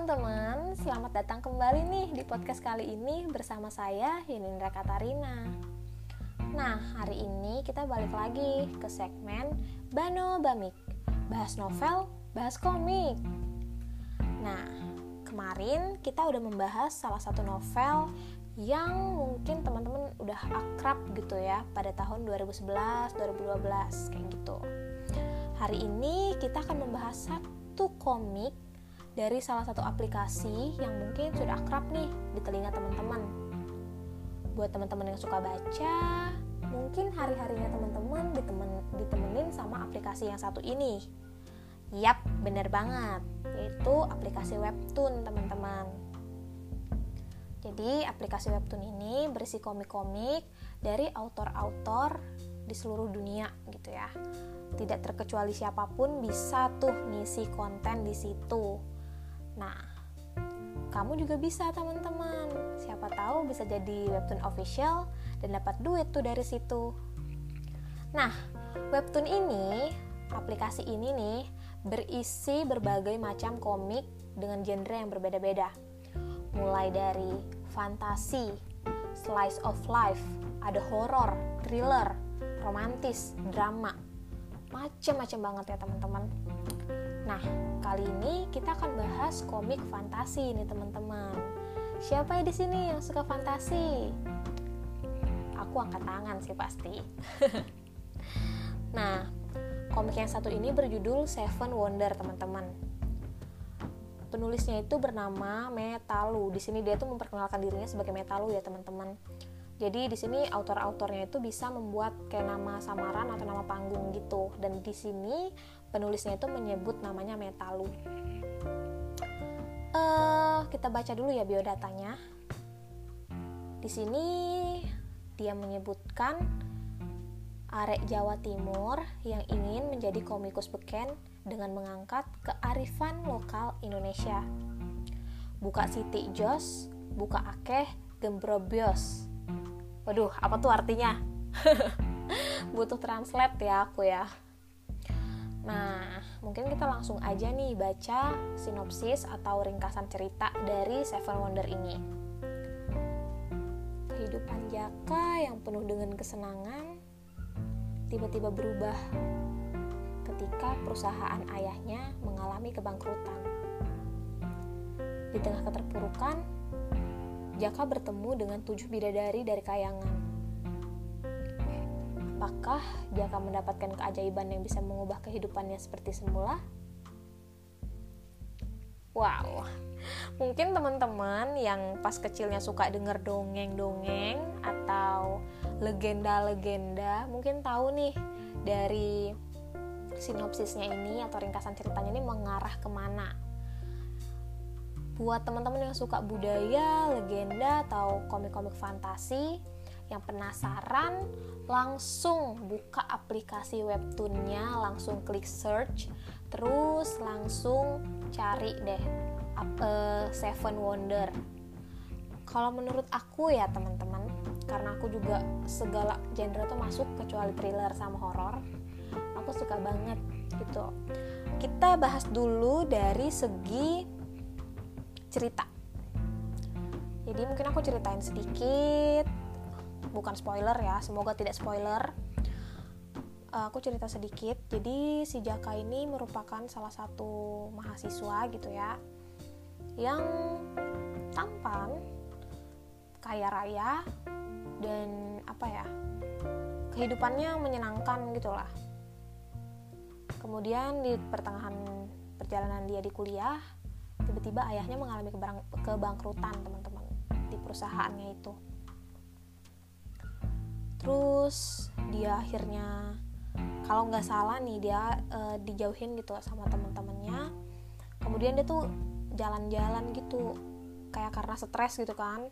teman-teman, selamat datang kembali nih di podcast kali ini bersama saya Yunindra Katarina. Nah, hari ini kita balik lagi ke segmen Bano Bamik, bahas novel, bahas komik. Nah, kemarin kita udah membahas salah satu novel yang mungkin teman-teman udah akrab gitu ya pada tahun 2011, 2012 kayak gitu. Hari ini kita akan membahas satu komik dari salah satu aplikasi yang mungkin sudah akrab nih di telinga teman-teman. Buat teman-teman yang suka baca, mungkin hari-harinya teman-teman ditemen, ditemenin sama aplikasi yang satu ini. Yap, bener banget, yaitu aplikasi webtoon teman-teman. Jadi aplikasi webtoon ini berisi komik-komik dari autor-autor di seluruh dunia gitu ya. Tidak terkecuali siapa pun bisa tuh ngisi konten di situ Nah, kamu juga bisa teman-teman. Siapa tahu bisa jadi webtoon official dan dapat duit tuh dari situ. Nah, webtoon ini, aplikasi ini nih berisi berbagai macam komik dengan genre yang berbeda-beda. Mulai dari fantasi, slice of life, ada horror, thriller, romantis, drama. Macam-macam banget ya teman-teman. Nah, kali ini kita akan bahas komik fantasi nih teman-teman. Siapa ya di sini yang suka fantasi? Aku angkat tangan sih pasti. nah, komik yang satu ini berjudul Seven Wonder teman-teman. Penulisnya itu bernama Metalu. Di sini dia tuh memperkenalkan dirinya sebagai Metalu ya teman-teman. Jadi di sini autor-autornya itu bisa membuat kayak nama samaran atau nama panggung gitu. Dan di sini penulisnya itu menyebut namanya Metalu. Uh, kita baca dulu ya biodatanya. Di sini dia menyebutkan arek Jawa Timur yang ingin menjadi komikus beken dengan mengangkat kearifan lokal Indonesia. Buka Siti Jos, buka akeh gembrobios. Waduh, apa tuh artinya? Butuh translate ya aku ya. Nah, mungkin kita langsung aja nih baca sinopsis atau ringkasan cerita dari Seven Wonder ini. Kehidupan Jaka yang penuh dengan kesenangan tiba-tiba berubah ketika perusahaan ayahnya mengalami kebangkrutan. Di tengah keterpurukan, Jaka bertemu dengan tujuh bidadari dari kayangan Apakah dia akan mendapatkan keajaiban yang bisa mengubah kehidupannya seperti semula? Wow, mungkin teman-teman yang pas kecilnya suka denger dongeng-dongeng atau legenda-legenda mungkin tahu nih dari sinopsisnya ini atau ringkasan ceritanya ini mengarah ke mana. Buat teman-teman yang suka budaya, legenda, atau komik-komik fantasi, yang penasaran langsung buka aplikasi webtoonnya langsung klik search terus langsung cari deh uh, Seven Wonder. Kalau menurut aku ya teman-teman karena aku juga segala genre tuh masuk kecuali thriller sama horor aku suka banget gitu. Kita bahas dulu dari segi cerita. Jadi mungkin aku ceritain sedikit bukan spoiler ya semoga tidak spoiler. Uh, aku cerita sedikit. Jadi si Jaka ini merupakan salah satu mahasiswa gitu ya yang tampan kaya raya dan apa ya kehidupannya menyenangkan gitulah. Kemudian di pertengahan perjalanan dia di kuliah tiba-tiba ayahnya mengalami kebangkrutan teman-teman di perusahaannya itu terus dia akhirnya kalau nggak salah nih dia uh, dijauhin gitu sama teman-temannya kemudian dia tuh jalan-jalan gitu kayak karena stres gitu kan.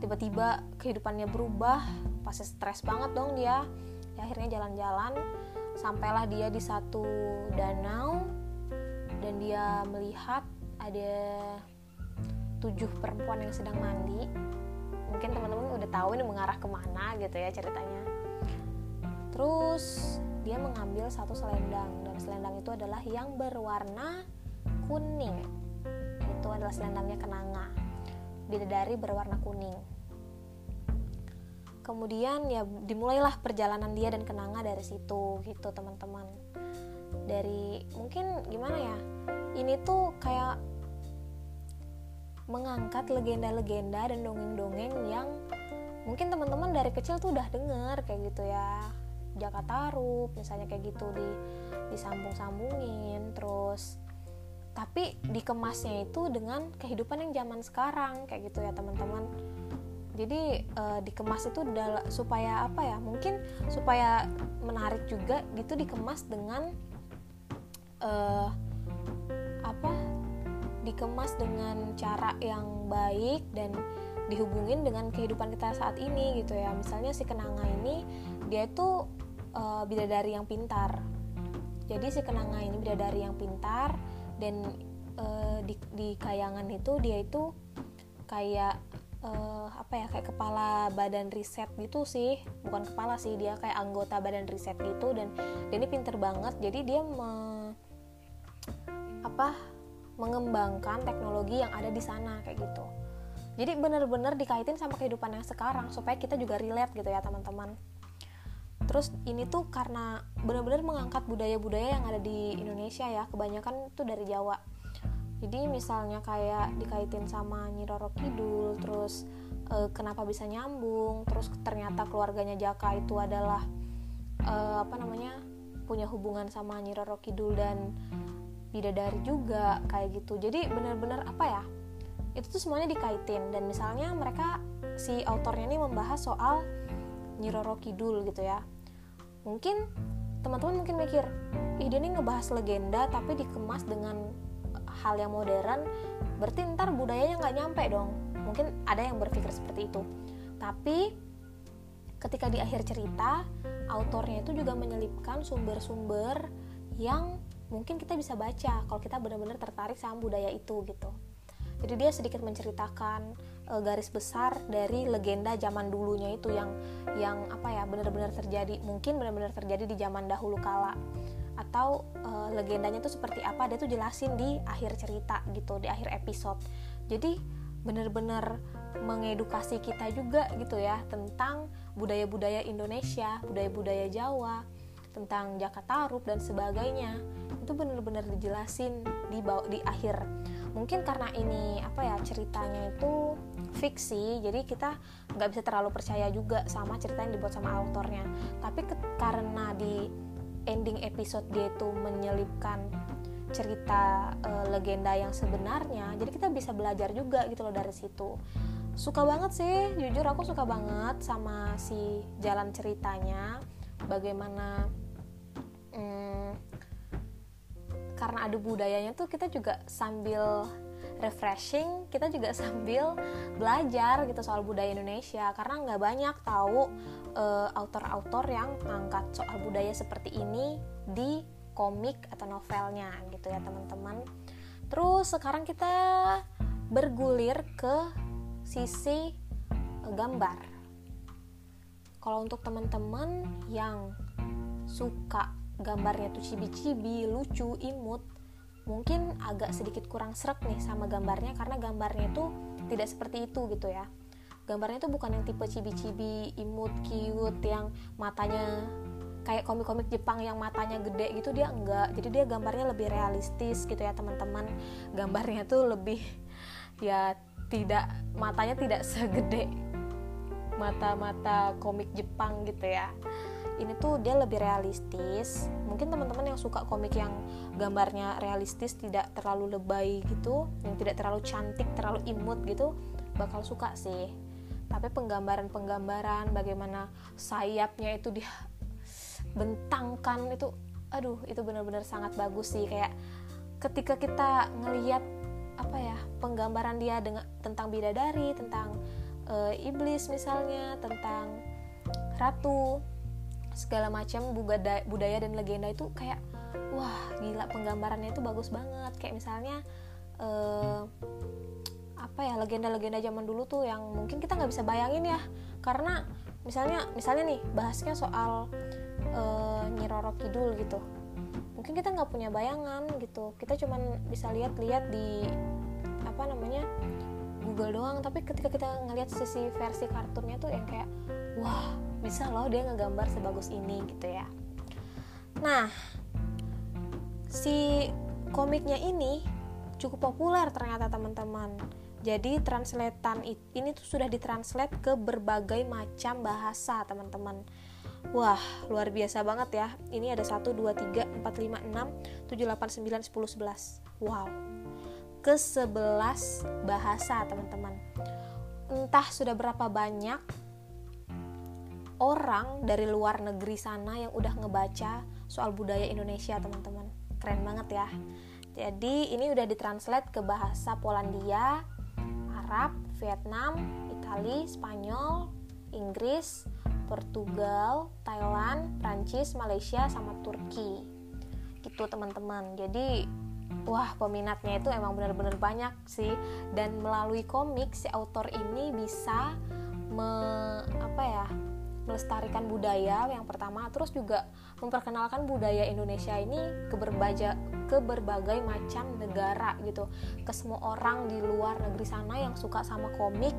Tiba-tiba kehidupannya berubah pasti stres banget dong dia. Ya, akhirnya jalan-jalan sampailah dia di satu danau dan dia melihat ada tujuh perempuan yang sedang mandi mungkin teman-teman udah tahu ini mengarah ke mana gitu ya ceritanya. Terus dia mengambil satu selendang dan selendang itu adalah yang berwarna kuning. Itu adalah selendangnya kenanga. Bidadari berwarna kuning. Kemudian ya dimulailah perjalanan dia dan kenanga dari situ gitu teman-teman. Dari mungkin gimana ya? Ini tuh kayak mengangkat legenda-legenda dan dongeng-dongeng yang mungkin teman-teman dari kecil tuh udah denger kayak gitu ya. Jakarta Rup misalnya kayak gitu di disambung-sambungin terus tapi dikemasnya itu dengan kehidupan yang zaman sekarang kayak gitu ya teman-teman. Jadi uh, dikemas itu supaya apa ya mungkin supaya menarik juga gitu dikemas dengan uh, apa dikemas dengan cara yang baik dan dihubungin dengan kehidupan kita saat ini gitu ya. Misalnya si kenanga ini dia itu uh, bidadari yang pintar. Jadi si kenanga ini bidadari yang pintar dan uh, di, di kayangan itu dia itu kayak uh, apa ya kayak kepala badan riset gitu sih. Bukan kepala sih dia kayak anggota badan riset gitu dan dia ini pinter banget. Jadi dia me, apa mengembangkan teknologi yang ada di sana kayak gitu. Jadi bener-bener dikaitin sama kehidupan yang sekarang supaya kita juga relate gitu ya teman-teman. Terus ini tuh karena bener-bener mengangkat budaya-budaya yang ada di Indonesia ya kebanyakan tuh dari Jawa. Jadi misalnya kayak dikaitin sama Nyi Roro Kidul terus e, kenapa bisa nyambung terus ternyata keluarganya Jaka itu adalah e, apa namanya punya hubungan sama Nyi Roro Kidul dan bidadari juga kayak gitu. Jadi benar-benar apa ya itu tuh semuanya dikaitin. Dan misalnya mereka si autornya ini membahas soal Nyi Roro Kidul gitu ya. Mungkin teman-teman mungkin mikir ih dia ini ngebahas legenda tapi dikemas dengan hal yang modern berarti ntar budayanya nggak nyampe dong. Mungkin ada yang berpikir seperti itu. Tapi ketika di akhir cerita autornya itu juga menyelipkan sumber-sumber yang mungkin kita bisa baca kalau kita benar-benar tertarik sama budaya itu gitu. Jadi dia sedikit menceritakan e, garis besar dari legenda zaman dulunya itu yang yang apa ya benar-benar terjadi mungkin benar-benar terjadi di zaman dahulu kala. Atau uh, legendanya itu seperti apa dia tuh jelasin di akhir cerita gitu di akhir episode. Jadi bener-bener mengedukasi kita juga gitu ya tentang budaya-budaya Indonesia budaya-budaya Jawa tentang Jakarta Rup dan sebagainya. Itu bener-bener dijelasin di di akhir. Mungkin karena ini apa ya ceritanya itu fiksi jadi kita nggak bisa terlalu percaya juga sama cerita yang dibuat sama autornya. Tapi ke, karena di ending episode dia itu menyelipkan cerita uh, legenda yang sebenarnya jadi kita bisa belajar juga gitu loh dari situ. Suka banget sih jujur aku suka banget sama si jalan ceritanya. Bagaimana hmm, karena ada budayanya tuh kita juga sambil refreshing kita juga sambil belajar gitu soal budaya Indonesia. Karena nggak banyak tahu uh, autor-autor yang ngangkat soal budaya seperti ini di komik atau novelnya gitu ya teman-teman. Terus sekarang kita bergulir ke sisi gambar. Kalau untuk teman-teman yang suka gambarnya tuh cibi-cibi, lucu, imut. Mungkin agak sedikit kurang serak nih sama gambarnya karena gambarnya itu tidak seperti itu gitu ya. Gambarnya itu bukan yang tipe cibi-cibi imut cute yang matanya kayak komik-komik Jepang yang matanya gede gitu dia enggak. Jadi dia gambarnya lebih realistis gitu ya teman-teman. Gambarnya tuh lebih ya tidak matanya tidak segede mata-mata komik Jepang gitu ya ini tuh dia lebih realistis. Mungkin teman-teman yang suka komik yang gambarnya realistis tidak terlalu lebay gitu yang tidak terlalu cantik terlalu imut gitu bakal suka sih. Tapi penggambaran-penggambaran bagaimana sayapnya itu dia bentangkan itu aduh itu benar-benar sangat bagus sih. Kayak ketika kita ngelihat apa ya penggambaran dia dengan tentang bidadari tentang e, iblis misalnya tentang ratu segala macam budaya, dan legenda itu kayak wah gila penggambarannya itu bagus banget. Kayak misalnya uh, apa ya legenda-legenda zaman dulu tuh yang mungkin kita nggak bisa bayangin ya. Karena misalnya misalnya nih bahasnya soal uh, Nyi Roro Kidul gitu. Mungkin kita nggak punya bayangan gitu. Kita cuman bisa lihat-lihat di apa namanya Google doang. Tapi ketika kita ngelihat sisi versi kartunnya tuh yang kayak wah bisa loh dia ngegambar sebagus ini gitu ya nah si komiknya ini cukup populer ternyata teman-teman jadi translatean ini tuh sudah ditranslate ke berbagai macam bahasa teman-teman Wah, luar biasa banget ya. Ini ada 1, 2, 3, 4, 5, 6, 7, 8, 9, 10, 11. Wow. Ke 11 bahasa, teman-teman. Entah sudah berapa banyak orang dari luar negeri sana yang udah ngebaca soal budaya Indonesia, teman-teman. Keren banget ya. Jadi, ini udah ditranslate ke bahasa Polandia, Arab, Vietnam, Itali, Spanyol, Inggris, Portugal, Thailand, Prancis, Malaysia, sama Turki. Gitu teman-teman. Jadi wah peminatnya itu emang benar-benar banyak sih dan melalui komik si autor ini bisa melestarikan budaya yang pertama terus juga memperkenalkan budaya Indonesia ini ke berbagai ke berbagai macam negara gitu. Ke semua orang di luar negeri sana yang suka sama komik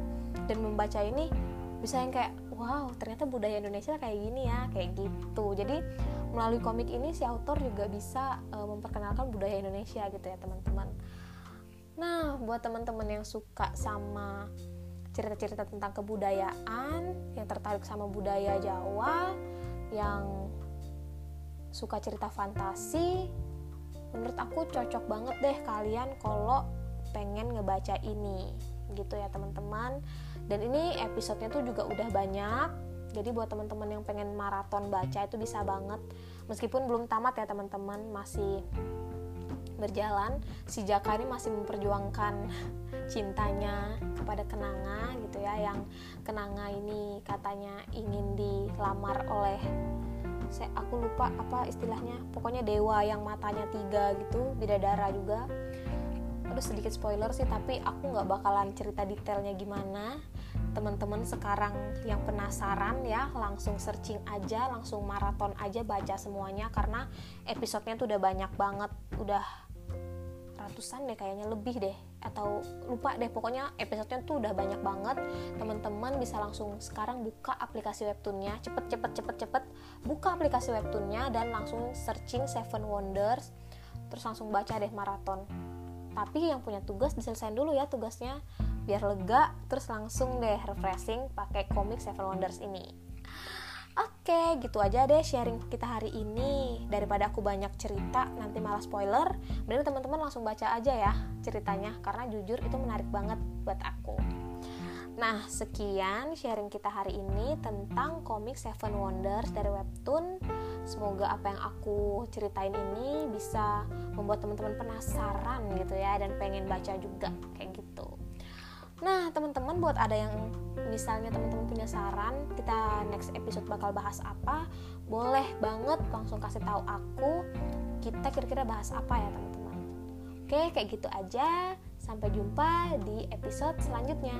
dan membaca ini bisa yang kayak wow ternyata budaya Indonesia kayak gini ya kayak gitu. Jadi melalui komik ini si autor juga bisa uh, memperkenalkan budaya Indonesia gitu ya teman-teman. Nah buat teman-teman yang suka sama cerita-cerita tentang kebudayaan yang tertarik sama budaya Jawa yang suka cerita fantasi menurut aku cocok banget deh kalian kalau pengen ngebaca ini gitu ya teman-teman. Dan ini episodenya tuh juga udah banyak jadi buat teman-teman yang pengen maraton baca itu bisa banget. Meskipun belum tamat ya teman-teman masih berjalan si Jaka ini masih memperjuangkan cintanya kepada Kenanga gitu ya yang Kenanga ini katanya ingin dilamar oleh saya aku lupa apa istilahnya pokoknya dewa yang matanya tiga gitu bidadara juga. Aduh sedikit spoiler sih tapi aku nggak bakalan cerita detailnya gimana teman-teman sekarang yang penasaran ya langsung searching aja langsung maraton aja baca semuanya karena episodenya tuh udah banyak banget. Udah ratusan deh kayaknya lebih deh atau lupa deh. Pokoknya episodenya tuh udah banyak banget. Teman-teman bisa langsung sekarang buka aplikasi webtoonnya cepet cepet cepet cepet buka aplikasi webtoonnya dan langsung searching Seven Wonders terus langsung baca deh maraton. Tapi yang punya tugas diselesain dulu ya tugasnya biar lega terus langsung deh refreshing pakai komik Seven Wonders ini Oke, gitu aja deh sharing kita hari ini. Daripada aku banyak cerita, nanti malah spoiler. Mending teman-teman langsung baca aja ya ceritanya, karena jujur itu menarik banget buat aku. Nah, sekian sharing kita hari ini tentang komik Seven Wonders dari Webtoon. Semoga apa yang aku ceritain ini bisa membuat teman-teman penasaran gitu ya dan pengen baca juga kayak gitu. Nah, teman-teman buat ada yang misalnya teman-teman punya saran, kita next episode bakal bahas apa, boleh banget langsung kasih tahu aku kita kira-kira bahas apa ya, teman-teman. Oke, kayak gitu aja. Sampai jumpa di episode selanjutnya.